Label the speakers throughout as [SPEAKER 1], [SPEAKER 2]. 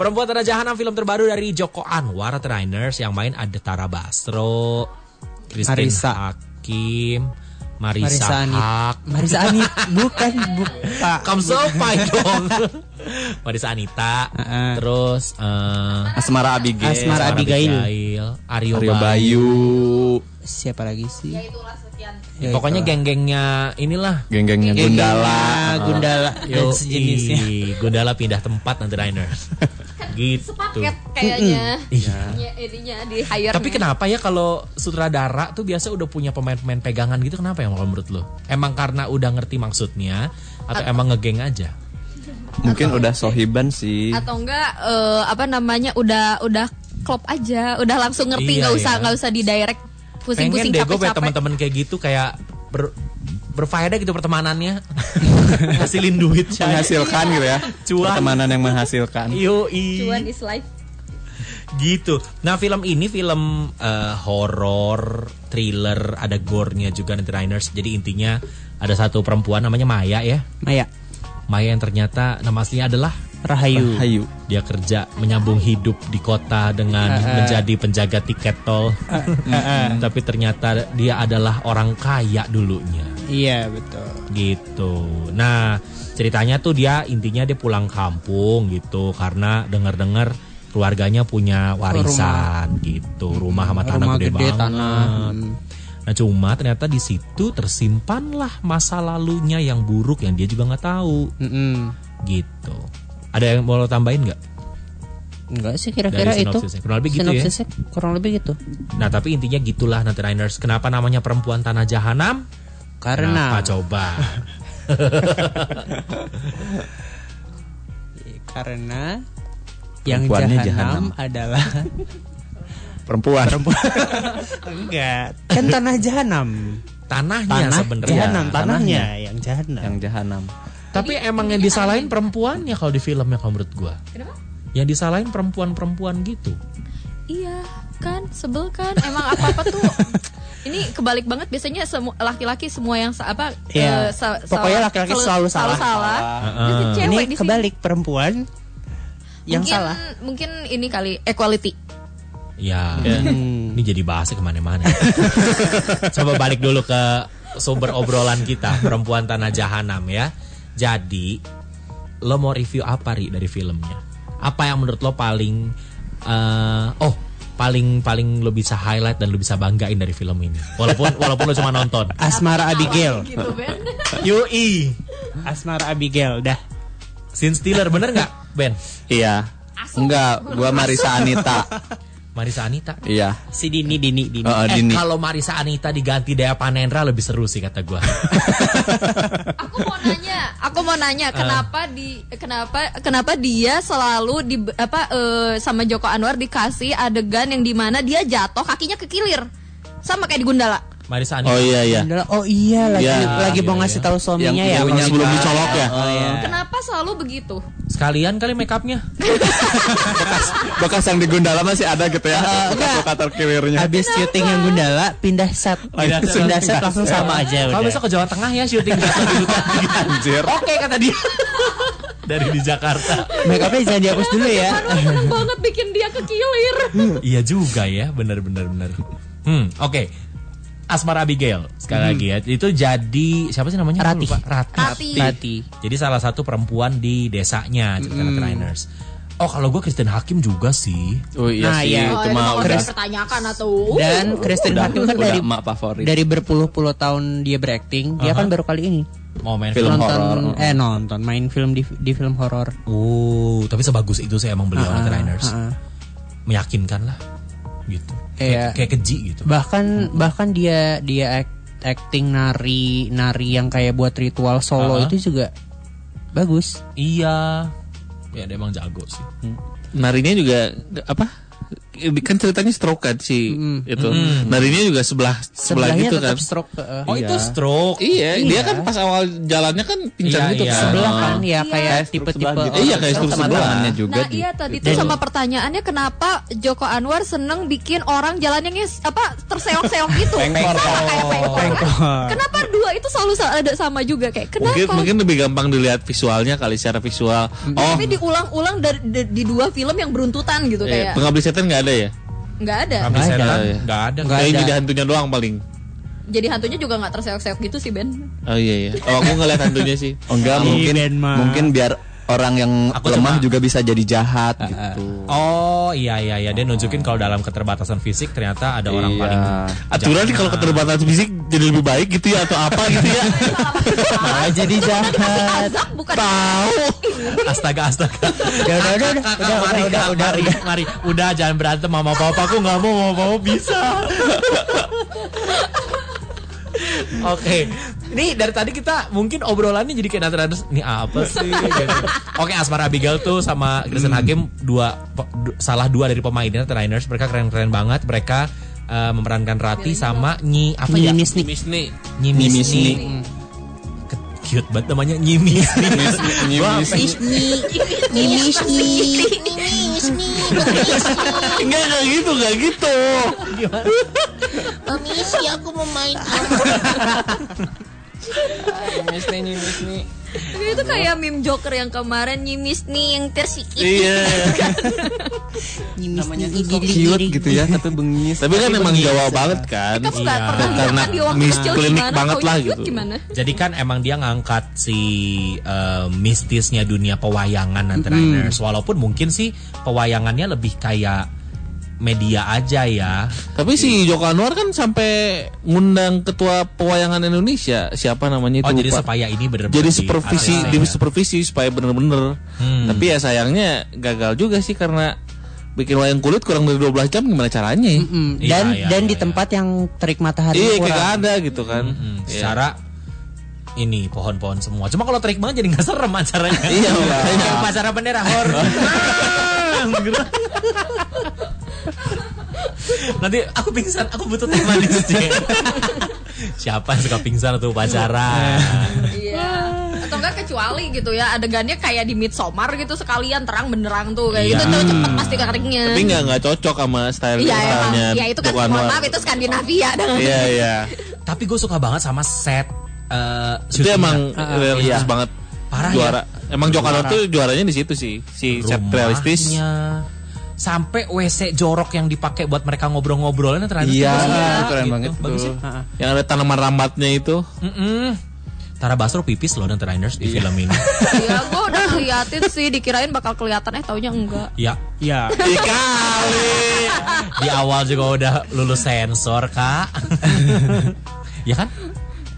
[SPEAKER 1] Perempuan Tanah Jahanam film terbaru dari Joko Anwar Trainers yang main ada Tara Basro, Christine
[SPEAKER 2] Marisa.
[SPEAKER 1] Hakim, Marisa,
[SPEAKER 2] Marisa Anit.
[SPEAKER 1] Hak.
[SPEAKER 2] Marisa Anit bukan buka.
[SPEAKER 1] Kamu sopai dong. Marisa Anita,
[SPEAKER 2] Heeh.
[SPEAKER 1] terus eh,
[SPEAKER 3] Asmara Abigail.
[SPEAKER 2] Asmara Abigail.
[SPEAKER 1] Aryo,
[SPEAKER 3] Aryo
[SPEAKER 1] Bayu.
[SPEAKER 3] Bayu.
[SPEAKER 2] Siapa lagi sih?
[SPEAKER 4] itulah sekian
[SPEAKER 2] Ya,
[SPEAKER 1] Pokoknya geng-gengnya inilah.
[SPEAKER 3] Geng-gengnya
[SPEAKER 2] Geng-gengnya
[SPEAKER 3] Gundala.
[SPEAKER 2] Gundala dan
[SPEAKER 1] Yo,
[SPEAKER 2] sejenisnya.
[SPEAKER 1] Gundala pindah tempat nanti Diners. gitu.
[SPEAKER 4] sepaket kayaknya
[SPEAKER 1] Iya.
[SPEAKER 4] Ya, ininya di hire
[SPEAKER 1] Tapi kenapa ya kalau sutradara tuh biasa udah punya pemain-pemain pegangan gitu kenapa ya kalau menurut lo? Emang karena udah ngerti maksudnya atau emang ngegeng aja?
[SPEAKER 3] Mungkin udah sohiban sih.
[SPEAKER 4] atau enggak eh, apa namanya udah udah klop aja udah langsung ngerti
[SPEAKER 1] Iya,
[SPEAKER 4] nggak usah
[SPEAKER 1] iya.
[SPEAKER 4] nggak usah di direct
[SPEAKER 1] Pengen
[SPEAKER 4] pusing-pusing
[SPEAKER 1] deh gue punya
[SPEAKER 4] capek-capek
[SPEAKER 1] teman-teman kayak gitu kayak ber, berfaedah gitu pertemanannya. Ngasilin duit Chay.
[SPEAKER 3] Menghasilkan gitu ya.
[SPEAKER 1] Cuan.
[SPEAKER 3] Pertemanan yang menghasilkan.
[SPEAKER 1] Yoi.
[SPEAKER 4] cuan is life
[SPEAKER 1] Gitu. Nah film ini film eh, horor, thriller, ada gore-nya juga nanti Diners. Jadi intinya ada satu perempuan namanya Maya ya.
[SPEAKER 2] Maya
[SPEAKER 1] Maya yang ternyata nama aslinya adalah
[SPEAKER 2] Rahayu.
[SPEAKER 3] Hayu.
[SPEAKER 1] dia kerja menyambung hidup di kota dengan menjadi penjaga tiket tol. Tapi ternyata dia adalah orang kaya dulunya.
[SPEAKER 2] Iya betul.
[SPEAKER 1] Gitu. Nah, ceritanya tuh dia intinya dia pulang kampung gitu karena dengar-dengar keluarganya punya warisan gitu, rumah sama tanah
[SPEAKER 2] Rumah
[SPEAKER 1] gede,
[SPEAKER 2] gede,
[SPEAKER 1] banget.
[SPEAKER 2] tanah.
[SPEAKER 1] Nah, cuma ternyata di situ tersimpanlah masa lalunya yang buruk yang dia juga nggak tahu
[SPEAKER 2] Mm-mm.
[SPEAKER 1] gitu. Ada yang mau lo tambahin nggak?
[SPEAKER 2] Enggak sih kira-kira
[SPEAKER 1] Dari
[SPEAKER 2] itu.
[SPEAKER 1] sinopsisnya. Kurang lebih gitu ya?
[SPEAKER 2] Kurang lebih gitu.
[SPEAKER 1] Nah, tapi intinya gitulah nanti Niners. Kenapa namanya perempuan tanah jahanam?
[SPEAKER 2] Karena
[SPEAKER 1] Kenapa coba?
[SPEAKER 2] karena yang jahanam,
[SPEAKER 3] jahanam.
[SPEAKER 2] adalah
[SPEAKER 3] Perempuan.
[SPEAKER 2] enggak kan tanah jahanam.
[SPEAKER 1] Tanahnya
[SPEAKER 2] Tanah
[SPEAKER 1] sebenarnya.
[SPEAKER 2] jahanam,
[SPEAKER 3] Ya,
[SPEAKER 2] tanahnya yang jahanam.
[SPEAKER 3] yang jahanam.
[SPEAKER 1] Tapi emang yang disalahin perempuannya kalau di filmnya kalau menurut gua.
[SPEAKER 4] Kenapa?
[SPEAKER 1] Yang disalahin perempuan-perempuan gitu.
[SPEAKER 4] iya kan sebel kan emang apa apa tuh ini kebalik banget biasanya semua laki-laki semua yang apa
[SPEAKER 2] Iya.
[SPEAKER 4] eh, sa-
[SPEAKER 2] Pokoknya laki-laki selalu salah.
[SPEAKER 4] salah.
[SPEAKER 1] Heeh.
[SPEAKER 4] Jadi
[SPEAKER 2] Ini
[SPEAKER 4] cewek di sini.
[SPEAKER 2] kebalik perempuan yang
[SPEAKER 4] mungkin,
[SPEAKER 2] salah.
[SPEAKER 4] mungkin ini kali equality
[SPEAKER 1] Ya,
[SPEAKER 2] Hmm.
[SPEAKER 1] ini jadi bahasnya ke mana-mana. Coba balik dulu ke sumber obrolan kita, perempuan tanah jahanam ya. Jadi, lo mau review apa ri dari filmnya? Apa yang menurut lo paling, eh, oh paling paling lo bisa highlight dan lo bisa banggain dari film ini? Walaupun walaupun lo cuma nonton.
[SPEAKER 2] Asmara Abigail.
[SPEAKER 4] gitu Ben
[SPEAKER 1] Yoi,
[SPEAKER 2] Asmara Abigail dah.
[SPEAKER 1] Scene Stealer bener nggak Ben?
[SPEAKER 3] Iya. Enggak, gua Marisa Anita.
[SPEAKER 1] Marisa Anita.
[SPEAKER 3] Iya.
[SPEAKER 2] Si Dini Dini Dini.
[SPEAKER 3] Oh,
[SPEAKER 1] Eh,
[SPEAKER 3] Dini.
[SPEAKER 1] kalau Marisa Anita diganti Dea Panendra lebih seru sih kata gua.
[SPEAKER 4] aku mau nanya aku mau nanya kenapa di kenapa kenapa dia selalu di apa eh, sama Joko Anwar dikasih adegan yang di mana dia jatuh kakinya kekilir sama kayak di Gundala
[SPEAKER 1] Marisa Anita.
[SPEAKER 3] Oh iya iya.
[SPEAKER 2] Oh iya lagi
[SPEAKER 3] Iya,
[SPEAKER 2] lagi mau
[SPEAKER 1] iya,
[SPEAKER 2] ngasih
[SPEAKER 1] iya.
[SPEAKER 2] tahu suaminya ya.
[SPEAKER 3] Yang sebelum
[SPEAKER 2] di-
[SPEAKER 3] dicolok ya.
[SPEAKER 2] Oh iya.
[SPEAKER 4] kenapa selalu begitu
[SPEAKER 1] Sekalian kali make upnya.
[SPEAKER 3] Bekas yang di Gundala masih ada gitu ya.
[SPEAKER 2] Eh,
[SPEAKER 3] Bekas lokator kiwirnya.
[SPEAKER 2] Habis syuting yang Gundala pindah set.
[SPEAKER 1] Pindah set.
[SPEAKER 2] pindah set langsung sama aja
[SPEAKER 1] Kalau
[SPEAKER 2] udah.
[SPEAKER 1] besok ke Jawa Tengah ya syuting.
[SPEAKER 3] Anjir.
[SPEAKER 1] Oke kata dia. Dari di Jakarta.
[SPEAKER 2] Make upnya jangan dihapus dulu ya.
[SPEAKER 4] Seneng banget bikin dia kekilir
[SPEAKER 1] iya juga ya, benar benar benar. Hmm, oke. Asmar Abigail sekali lagi ya. Itu jadi siapa sih namanya?
[SPEAKER 2] Rati.
[SPEAKER 1] lupa. Rati.
[SPEAKER 4] Rati.
[SPEAKER 2] Tati.
[SPEAKER 1] Jadi salah satu perempuan di desanya cerita
[SPEAKER 2] Hmm.
[SPEAKER 1] Trainers. Oh kalau gue Kristen Hakim juga sih.
[SPEAKER 3] Oh iya
[SPEAKER 2] Nah,
[SPEAKER 3] sih,
[SPEAKER 2] iya.
[SPEAKER 4] oh,
[SPEAKER 3] itu mah
[SPEAKER 4] mah
[SPEAKER 3] udah
[SPEAKER 4] pertanyakan atau
[SPEAKER 2] Dan Kristen
[SPEAKER 3] udah,
[SPEAKER 2] Hakim kan
[SPEAKER 3] udah
[SPEAKER 2] dari
[SPEAKER 3] emak favorit.
[SPEAKER 2] dari berpuluh-puluh tahun dia berakting, dia kan baru kali ini
[SPEAKER 1] Mau main
[SPEAKER 3] Film
[SPEAKER 1] film.
[SPEAKER 2] nonton
[SPEAKER 3] horor.
[SPEAKER 2] eh nonton main film di di film horor.
[SPEAKER 1] Oh, tapi sebagus itu sih emang beliau
[SPEAKER 2] Ah,
[SPEAKER 1] Trainers.
[SPEAKER 2] ah, ah.
[SPEAKER 1] Meyakinkan lah. Gitu.
[SPEAKER 2] Iya.
[SPEAKER 1] Kayak, kayak keji gitu.
[SPEAKER 2] Bahkan bahkan dia dia act- acting nari nari yang kayak buat ritual solo
[SPEAKER 1] Ah.
[SPEAKER 2] itu juga bagus.
[SPEAKER 1] Iya. Ya dia emang jago sih.
[SPEAKER 3] Narinya juga apa?
[SPEAKER 5] Kan ceritanya stroke kan si itu. Narinya juga sebelah sebelah
[SPEAKER 2] Sebelahnya
[SPEAKER 5] gitu kan.
[SPEAKER 2] stroke. uh,
[SPEAKER 1] Oh itu stroke.
[SPEAKER 5] Iya, dia kan pas awal jalannya kan pincang
[SPEAKER 1] Iya,
[SPEAKER 5] gitu
[SPEAKER 1] iya.
[SPEAKER 5] kan.
[SPEAKER 2] sebelah kan ya
[SPEAKER 4] Iya.
[SPEAKER 2] kayak tipe-tipe
[SPEAKER 3] sebelah gitu.
[SPEAKER 2] orang
[SPEAKER 5] Iya, kayak stroke
[SPEAKER 3] sama
[SPEAKER 5] sebelah.
[SPEAKER 3] tangannya juga
[SPEAKER 4] Nah
[SPEAKER 3] di-
[SPEAKER 4] iya tadi tuh sama pertanyaannya kenapa Joko Anwar seneng bikin orang jalannya ngis apa terseok-seok gitu
[SPEAKER 3] Pengkor.
[SPEAKER 4] Sama kayak pengkor. Kenapa dua itu selalu ada sama juga kayak kenapa?
[SPEAKER 5] Mungkin mungkin lebih gampang dilihat visualnya kali secara visual. Oh,
[SPEAKER 4] Tapi diulang-ulang dari di, di dua film yang beruntutan gitu
[SPEAKER 5] eh,
[SPEAKER 4] kayak
[SPEAKER 5] pengabdi setan nggak ada ya?
[SPEAKER 4] nggak ada.
[SPEAKER 1] Kami
[SPEAKER 2] Nggak
[SPEAKER 5] ada.
[SPEAKER 1] nggak ada.
[SPEAKER 2] Nggak
[SPEAKER 5] Kayak
[SPEAKER 2] ada.
[SPEAKER 5] jadi hantunya doang paling.
[SPEAKER 4] Jadi hantunya juga nggak terseok-seok gitu sih Ben.
[SPEAKER 5] Oh iya iya. Oh aku ngeliat hantunya sih.
[SPEAKER 3] Oh enggak, mungkin
[SPEAKER 2] mah.
[SPEAKER 3] mungkin biar orang yang
[SPEAKER 1] Aku
[SPEAKER 3] lemah
[SPEAKER 1] cuma-
[SPEAKER 3] juga bisa jadi jahat gitu.
[SPEAKER 1] Oh iya iya iya dia nunjukin kalau dalam keterbatasan fisik ternyata ada orang
[SPEAKER 3] Iya.
[SPEAKER 1] paling
[SPEAKER 5] Aturan nih kalau keterbatasan fisik jadi lebih baik gitu ya atau apa gitu ya?
[SPEAKER 2] malah jadi jahat.
[SPEAKER 4] Bukan
[SPEAKER 1] astaga astaga.
[SPEAKER 2] Ya udah udah udah
[SPEAKER 1] mari,
[SPEAKER 2] udah udah
[SPEAKER 1] mari,
[SPEAKER 2] udah.
[SPEAKER 1] mari, udah jangan berantem mama papa aku nggak mau mama papa bisa. Oke, ini dari tadi kita mungkin obrolannya jadi kayak nanti ini apa sih? gitu. Oke, Asmara Abigail tuh sama Kristen Hakim dua du- salah dua dari pemainnya Trainers mereka keren-keren banget. Mereka eh, memerankan Rati sama Nyi apa ya?
[SPEAKER 2] Nyimis nih.
[SPEAKER 5] Misni.
[SPEAKER 1] Nyi
[SPEAKER 3] Nyi
[SPEAKER 1] Misni.
[SPEAKER 3] Misni.
[SPEAKER 1] Cute banget namanya Nyi Misni. Gua
[SPEAKER 5] Enggak enggak gitu, enggak gitu.
[SPEAKER 6] Permisi aku mau main
[SPEAKER 4] itu kayak meme Joker yang kemarin nyimis nih yang tersikit.
[SPEAKER 5] Iya.
[SPEAKER 2] Nyimis nih
[SPEAKER 3] Cute gitu ya, tapi bengis.
[SPEAKER 5] Tapi kan emang Jawa banget kan.
[SPEAKER 4] Kamu
[SPEAKER 1] Iya.
[SPEAKER 4] pernah
[SPEAKER 5] Karena
[SPEAKER 4] dia waktu
[SPEAKER 5] mis-
[SPEAKER 4] kecil
[SPEAKER 5] klinik banget lah gitu.
[SPEAKER 4] Gimana?
[SPEAKER 1] Jadi kan emang dia ngangkat si eh, mistisnya dunia pewayangan Nantrainers Walaupun mungkin sih pewayangannya lebih kayak media aja ya.
[SPEAKER 5] Tapi si Joko Anwar kan sampai ngundang ketua pewayangan Indonesia siapa namanya itu
[SPEAKER 1] Oh jadi supaya ini bener-bener
[SPEAKER 5] jadi
[SPEAKER 1] di
[SPEAKER 5] supervisi di
[SPEAKER 1] ya.
[SPEAKER 5] supervisi supaya bener-bener.
[SPEAKER 1] Hmm.
[SPEAKER 5] Tapi ya sayangnya gagal juga sih karena bikin wayang kulit kurang dari 12 jam gimana caranya? ya?
[SPEAKER 2] Mm,
[SPEAKER 1] Iya,
[SPEAKER 2] dan
[SPEAKER 1] iya,
[SPEAKER 2] dan
[SPEAKER 1] iya,
[SPEAKER 2] di
[SPEAKER 1] iya.
[SPEAKER 2] tempat yang terik matahari
[SPEAKER 5] Iya
[SPEAKER 2] kurang.
[SPEAKER 5] kagak ada gitu kan.
[SPEAKER 1] Hmm,
[SPEAKER 5] Iya.
[SPEAKER 1] secara ini pohon-pohon semua. Cuma kalau terik banget jadi nggak serem acaranya.
[SPEAKER 5] Iya.
[SPEAKER 1] Kayak upacara bendera horor. Nanti aku pingsan, aku butuh teh manis. Siapa yang suka pingsan atau upacara?
[SPEAKER 4] Iya. Atau enggak kecuali gitu ya adegannya kayak di Midsommar gitu sekalian terang benderang tuh kayak
[SPEAKER 1] Iya.
[SPEAKER 4] gitu tuh cepet pasti keringnya.
[SPEAKER 5] Tapi nggak nggak cocok sama style
[SPEAKER 4] Iya emang.
[SPEAKER 5] stylenya
[SPEAKER 4] Ya itu kan mohon
[SPEAKER 5] Anwar.
[SPEAKER 4] maaf itu Skandinavia dengan
[SPEAKER 5] Iya iya.
[SPEAKER 1] Tapi gue suka banget sama set eh,
[SPEAKER 5] Itu emang
[SPEAKER 1] Ah,
[SPEAKER 5] realistis
[SPEAKER 1] iya.
[SPEAKER 5] banget.
[SPEAKER 1] Parah
[SPEAKER 5] juara.
[SPEAKER 1] ya.
[SPEAKER 5] Emang Joko Anwar tuh juaranya di situ sih. Si set realistis.
[SPEAKER 1] Sampai WC jorok yang dipakai buat mereka ngobrol-ngobrolnya ternyata
[SPEAKER 3] Iya, itu keren
[SPEAKER 1] Gitu.
[SPEAKER 3] banget
[SPEAKER 1] Bagus
[SPEAKER 3] tuh.
[SPEAKER 1] sih.
[SPEAKER 5] Yang ada tanaman rambatnya itu.
[SPEAKER 1] Mm-mm. Tara Basro pipis loh dan Trainers di
[SPEAKER 3] Iya.
[SPEAKER 1] film ini.
[SPEAKER 4] Iya, gue udah ngeliatin sih dikirain bakal kelihatan eh taunya enggak.
[SPEAKER 1] ya,
[SPEAKER 2] Ya.
[SPEAKER 5] Dikali.
[SPEAKER 1] di awal juga udah lulus sensor kak. ya kan?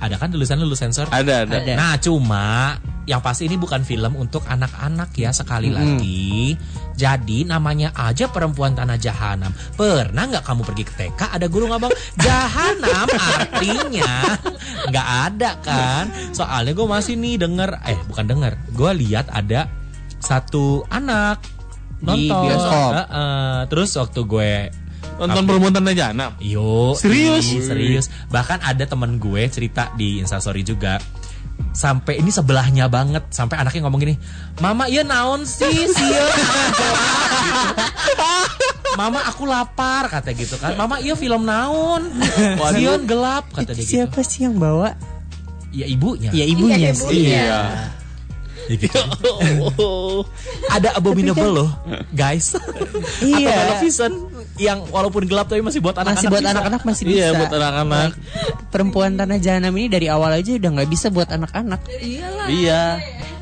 [SPEAKER 1] Ada kan tulisan lulus sensor?
[SPEAKER 5] Ada ada.
[SPEAKER 2] Ada.
[SPEAKER 1] Nah cuma yang pasti ini bukan film untuk anak-anak ya sekali lagi. Jadi namanya aja perempuan tanah jahanam. Pernah nggak kamu pergi ke TK ada guru ngomong jahanam artinya nggak ada kan? Soalnya gue masih nih denger eh bukan denger, gue lihat ada satu anak
[SPEAKER 2] Di
[SPEAKER 1] nonton.
[SPEAKER 2] bioskop.
[SPEAKER 1] Heeh. terus waktu gue
[SPEAKER 5] Nonton perempuan tanah jahanam.
[SPEAKER 1] Yo,
[SPEAKER 5] Serius?
[SPEAKER 1] ih, serius. Bahkan ada temen gue cerita di Instastory juga. Sampai ini sebelahnya banget sampai anaknya ngomong gini, "Mama, iya naon sih, sieun Mama aku lapar kata gitu kan. Mama iya film naon? Sieun gelap kata dia gitu.
[SPEAKER 2] Siapa sih yang bawa?
[SPEAKER 1] Ya ibunya.
[SPEAKER 2] Ya ibunya
[SPEAKER 4] Iya,
[SPEAKER 2] sih.
[SPEAKER 4] ibunya.
[SPEAKER 2] Iya.
[SPEAKER 1] Ya gitu. Ada abominable loh, guys.
[SPEAKER 2] Iya.
[SPEAKER 1] Atau television yang walaupun gelap tapi masih buat anak-anak.
[SPEAKER 2] Masih buat anak-anak masih bisa.
[SPEAKER 5] Iya buat anak-anak.
[SPEAKER 2] Perempuan tanah jahanam ini dari awal aja udah nggak bisa buat anak-anak.
[SPEAKER 3] Iya.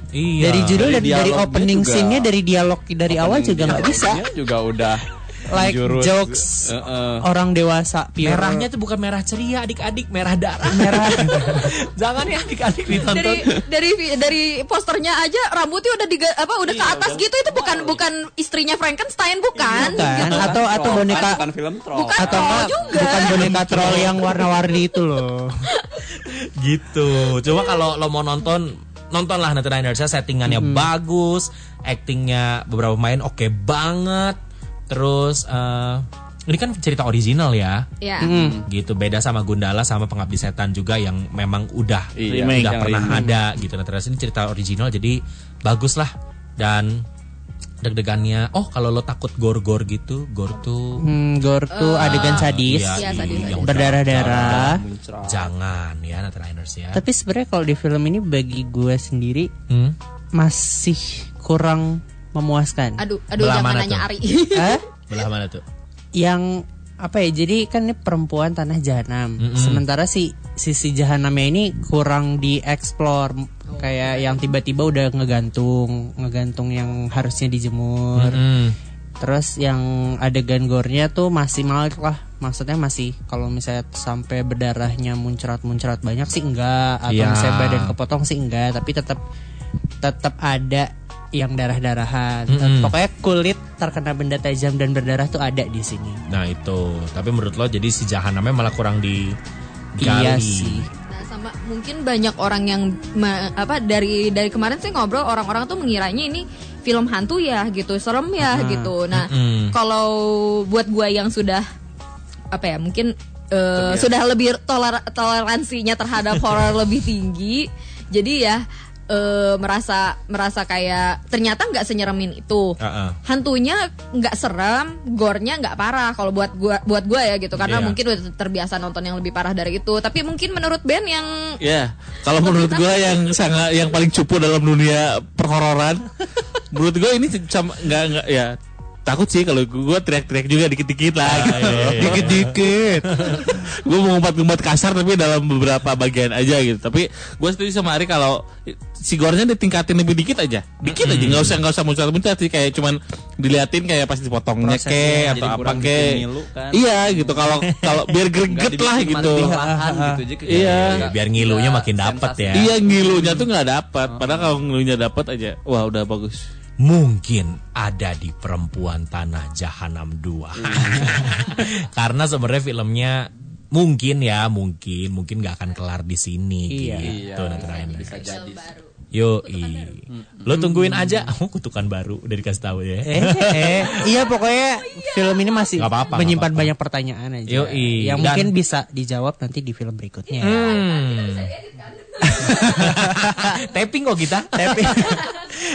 [SPEAKER 1] Iya.
[SPEAKER 2] Dari judul
[SPEAKER 3] Dari
[SPEAKER 2] dan dari opening scene-nya dari dialog dari awal juga nggak bisa.
[SPEAKER 3] Juga udah
[SPEAKER 2] Like
[SPEAKER 3] menjurus.
[SPEAKER 2] jokes
[SPEAKER 3] Heeh.
[SPEAKER 2] orang dewasa pure.
[SPEAKER 1] Merahnya tuh bukan merah ceria adik-adik, merah darah.
[SPEAKER 2] merah.
[SPEAKER 1] Jangan ya adik-adik ditonton.
[SPEAKER 4] Dari dari dari posternya aja rambutnya udah diga, apa udah ke atas gitu itu bukan bukan istrinya Frankenstein bukan?
[SPEAKER 2] Bukan. Atau atau
[SPEAKER 3] Troll,
[SPEAKER 2] boneka
[SPEAKER 3] kan, bukan film troll.
[SPEAKER 4] Bukan
[SPEAKER 2] atau
[SPEAKER 4] troll juga.
[SPEAKER 2] bukan boneka troll yang warna-warni itu loh.
[SPEAKER 1] gitu. Cuma kalau lo mau nonton nontonlah Nanti Niners settingannya bagus, actingnya beberapa pemain oke banget. Terus eh, ini kan cerita original ya.
[SPEAKER 4] Ya.
[SPEAKER 1] Gitu beda sama Gundala sama Pengabdi Setan juga yang memang udah
[SPEAKER 3] Iya.
[SPEAKER 1] udah pernah
[SPEAKER 5] remake.
[SPEAKER 1] ada gitu. Nah, terus ini cerita original jadi bagus lah dan deg-degannya. Oh, kalau lo takut gor-gor gitu, gor tuh
[SPEAKER 2] Hmm, gore tuh adegan sadis.
[SPEAKER 1] Iya,
[SPEAKER 4] Iya, sadis,
[SPEAKER 1] iya,
[SPEAKER 4] sadis.
[SPEAKER 2] Berdarah-darah.
[SPEAKER 1] Jangan ya Netliners ya.
[SPEAKER 2] Tapi sebenarnya kalau di film ini bagi gue sendiri
[SPEAKER 1] Hmm?
[SPEAKER 2] masih kurang memuaskan.
[SPEAKER 4] Aduh, aduh
[SPEAKER 1] Belah
[SPEAKER 4] jangan
[SPEAKER 1] mana
[SPEAKER 4] nanya
[SPEAKER 1] tuh?
[SPEAKER 4] Ari.
[SPEAKER 2] Hah?
[SPEAKER 1] Belah mana tuh?
[SPEAKER 2] yang apa ya jadi kan ini perempuan tanah jahanam sementara si sisi jahanamnya ini kurang dieksplor kayak yang tiba-tiba udah ngegantung ngegantung yang harusnya dijemur
[SPEAKER 1] Hmm.
[SPEAKER 2] terus yang adegan gornya tuh masih mal lah maksudnya masih kalau misalnya sampai berdarahnya muncrat-muncrat banyak sih enggak atau
[SPEAKER 1] Iya.
[SPEAKER 2] misalnya badan kepotong sih enggak tapi tetap tetap ada yang darah-darahan pokoknya kulit terkena benda tajam dan berdarah tuh ada di sini
[SPEAKER 1] Nah itu, tapi menurut lo jadi si jahanamnya malah kurang di gali.
[SPEAKER 2] Iya sih.
[SPEAKER 4] Nah, sama mungkin banyak orang yang me- apa dari dari kemarin sih ngobrol orang-orang tuh mengiranya ini film hantu ya gitu, serem ya gitu. Nah,
[SPEAKER 1] Mm-mm.
[SPEAKER 4] kalau buat gua yang sudah apa ya, mungkin eh, sudah lebih toler- toleransinya terhadap horor lebih tinggi. Jadi ya eh, merasa merasa kayak ternyata nggak senyeremin itu.
[SPEAKER 1] Heeh.
[SPEAKER 4] Hantunya nggak serem, gornya nggak parah. Kalau buat gua buat gua ya gitu, karena
[SPEAKER 1] Iya.
[SPEAKER 4] mungkin udah terbiasa nonton yang lebih parah dari itu. Tapi mungkin menurut Ben yang
[SPEAKER 5] Ya, kalau menurut gue yang sangat yang paling cupu dalam dunia perhororan, menurut gue ini sama nggak nggak ya takut sih kalau gue teriak-teriak juga dikit-dikit lah, gitu.
[SPEAKER 1] iya, iya.
[SPEAKER 5] dikit-dikit. gue mau ngumpat-ngumpat kasar tapi dalam beberapa bagian aja gitu. Tapi gue setuju sama Ari kalau si gornya ditingkatin lebih dikit aja, dikit aja, nggak usah nggak usah muncul-muncul sih kayak cuman diliatin kayak pas dipotongnya ke atau apa ke.
[SPEAKER 3] kan.
[SPEAKER 5] Iya gitu kalau kalau biar greget lah gitu.
[SPEAKER 3] Gitu aja
[SPEAKER 5] Iya.
[SPEAKER 3] Nggak-
[SPEAKER 1] Biar ngilunya makin dapet ya.
[SPEAKER 5] Iya ngilunya tuh nggak dapat. Padahal kalau ngilunya dapat aja, wah udah bagus.
[SPEAKER 1] Mungkin ada di Perempuan Tanah Jahanam 2. Karena sebenarnya filmnya mungkin ya, mungkin mungkin nggak akan kelar di sini
[SPEAKER 2] Iya.
[SPEAKER 1] gitu Netliners.
[SPEAKER 3] bisa jadi
[SPEAKER 1] Yo, lo tungguin aja. Oh, kutukan baru udah dikasih tahu ya.
[SPEAKER 2] eh, eh, iya pokoknya film ini masih
[SPEAKER 1] Nggak apa-apa,
[SPEAKER 2] menyimpan
[SPEAKER 1] nggak apa-apa.
[SPEAKER 2] banyak pertanyaan aja
[SPEAKER 1] Yoi.
[SPEAKER 2] yang
[SPEAKER 1] Dan-
[SPEAKER 2] mungkin bisa dijawab nanti di film berikutnya
[SPEAKER 1] Hmm. Tapping kok kita. Tapping.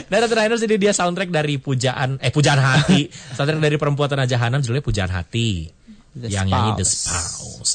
[SPEAKER 1] Dan Netliners ini dia soundtrack dari Pujaan eh Pujaan Hati. soundtrack dari Perempuan Tanah Jahanam judulnya Pujaan Hati.
[SPEAKER 2] The
[SPEAKER 1] yang nyanyi The
[SPEAKER 2] Spouse.
[SPEAKER 1] Spouse.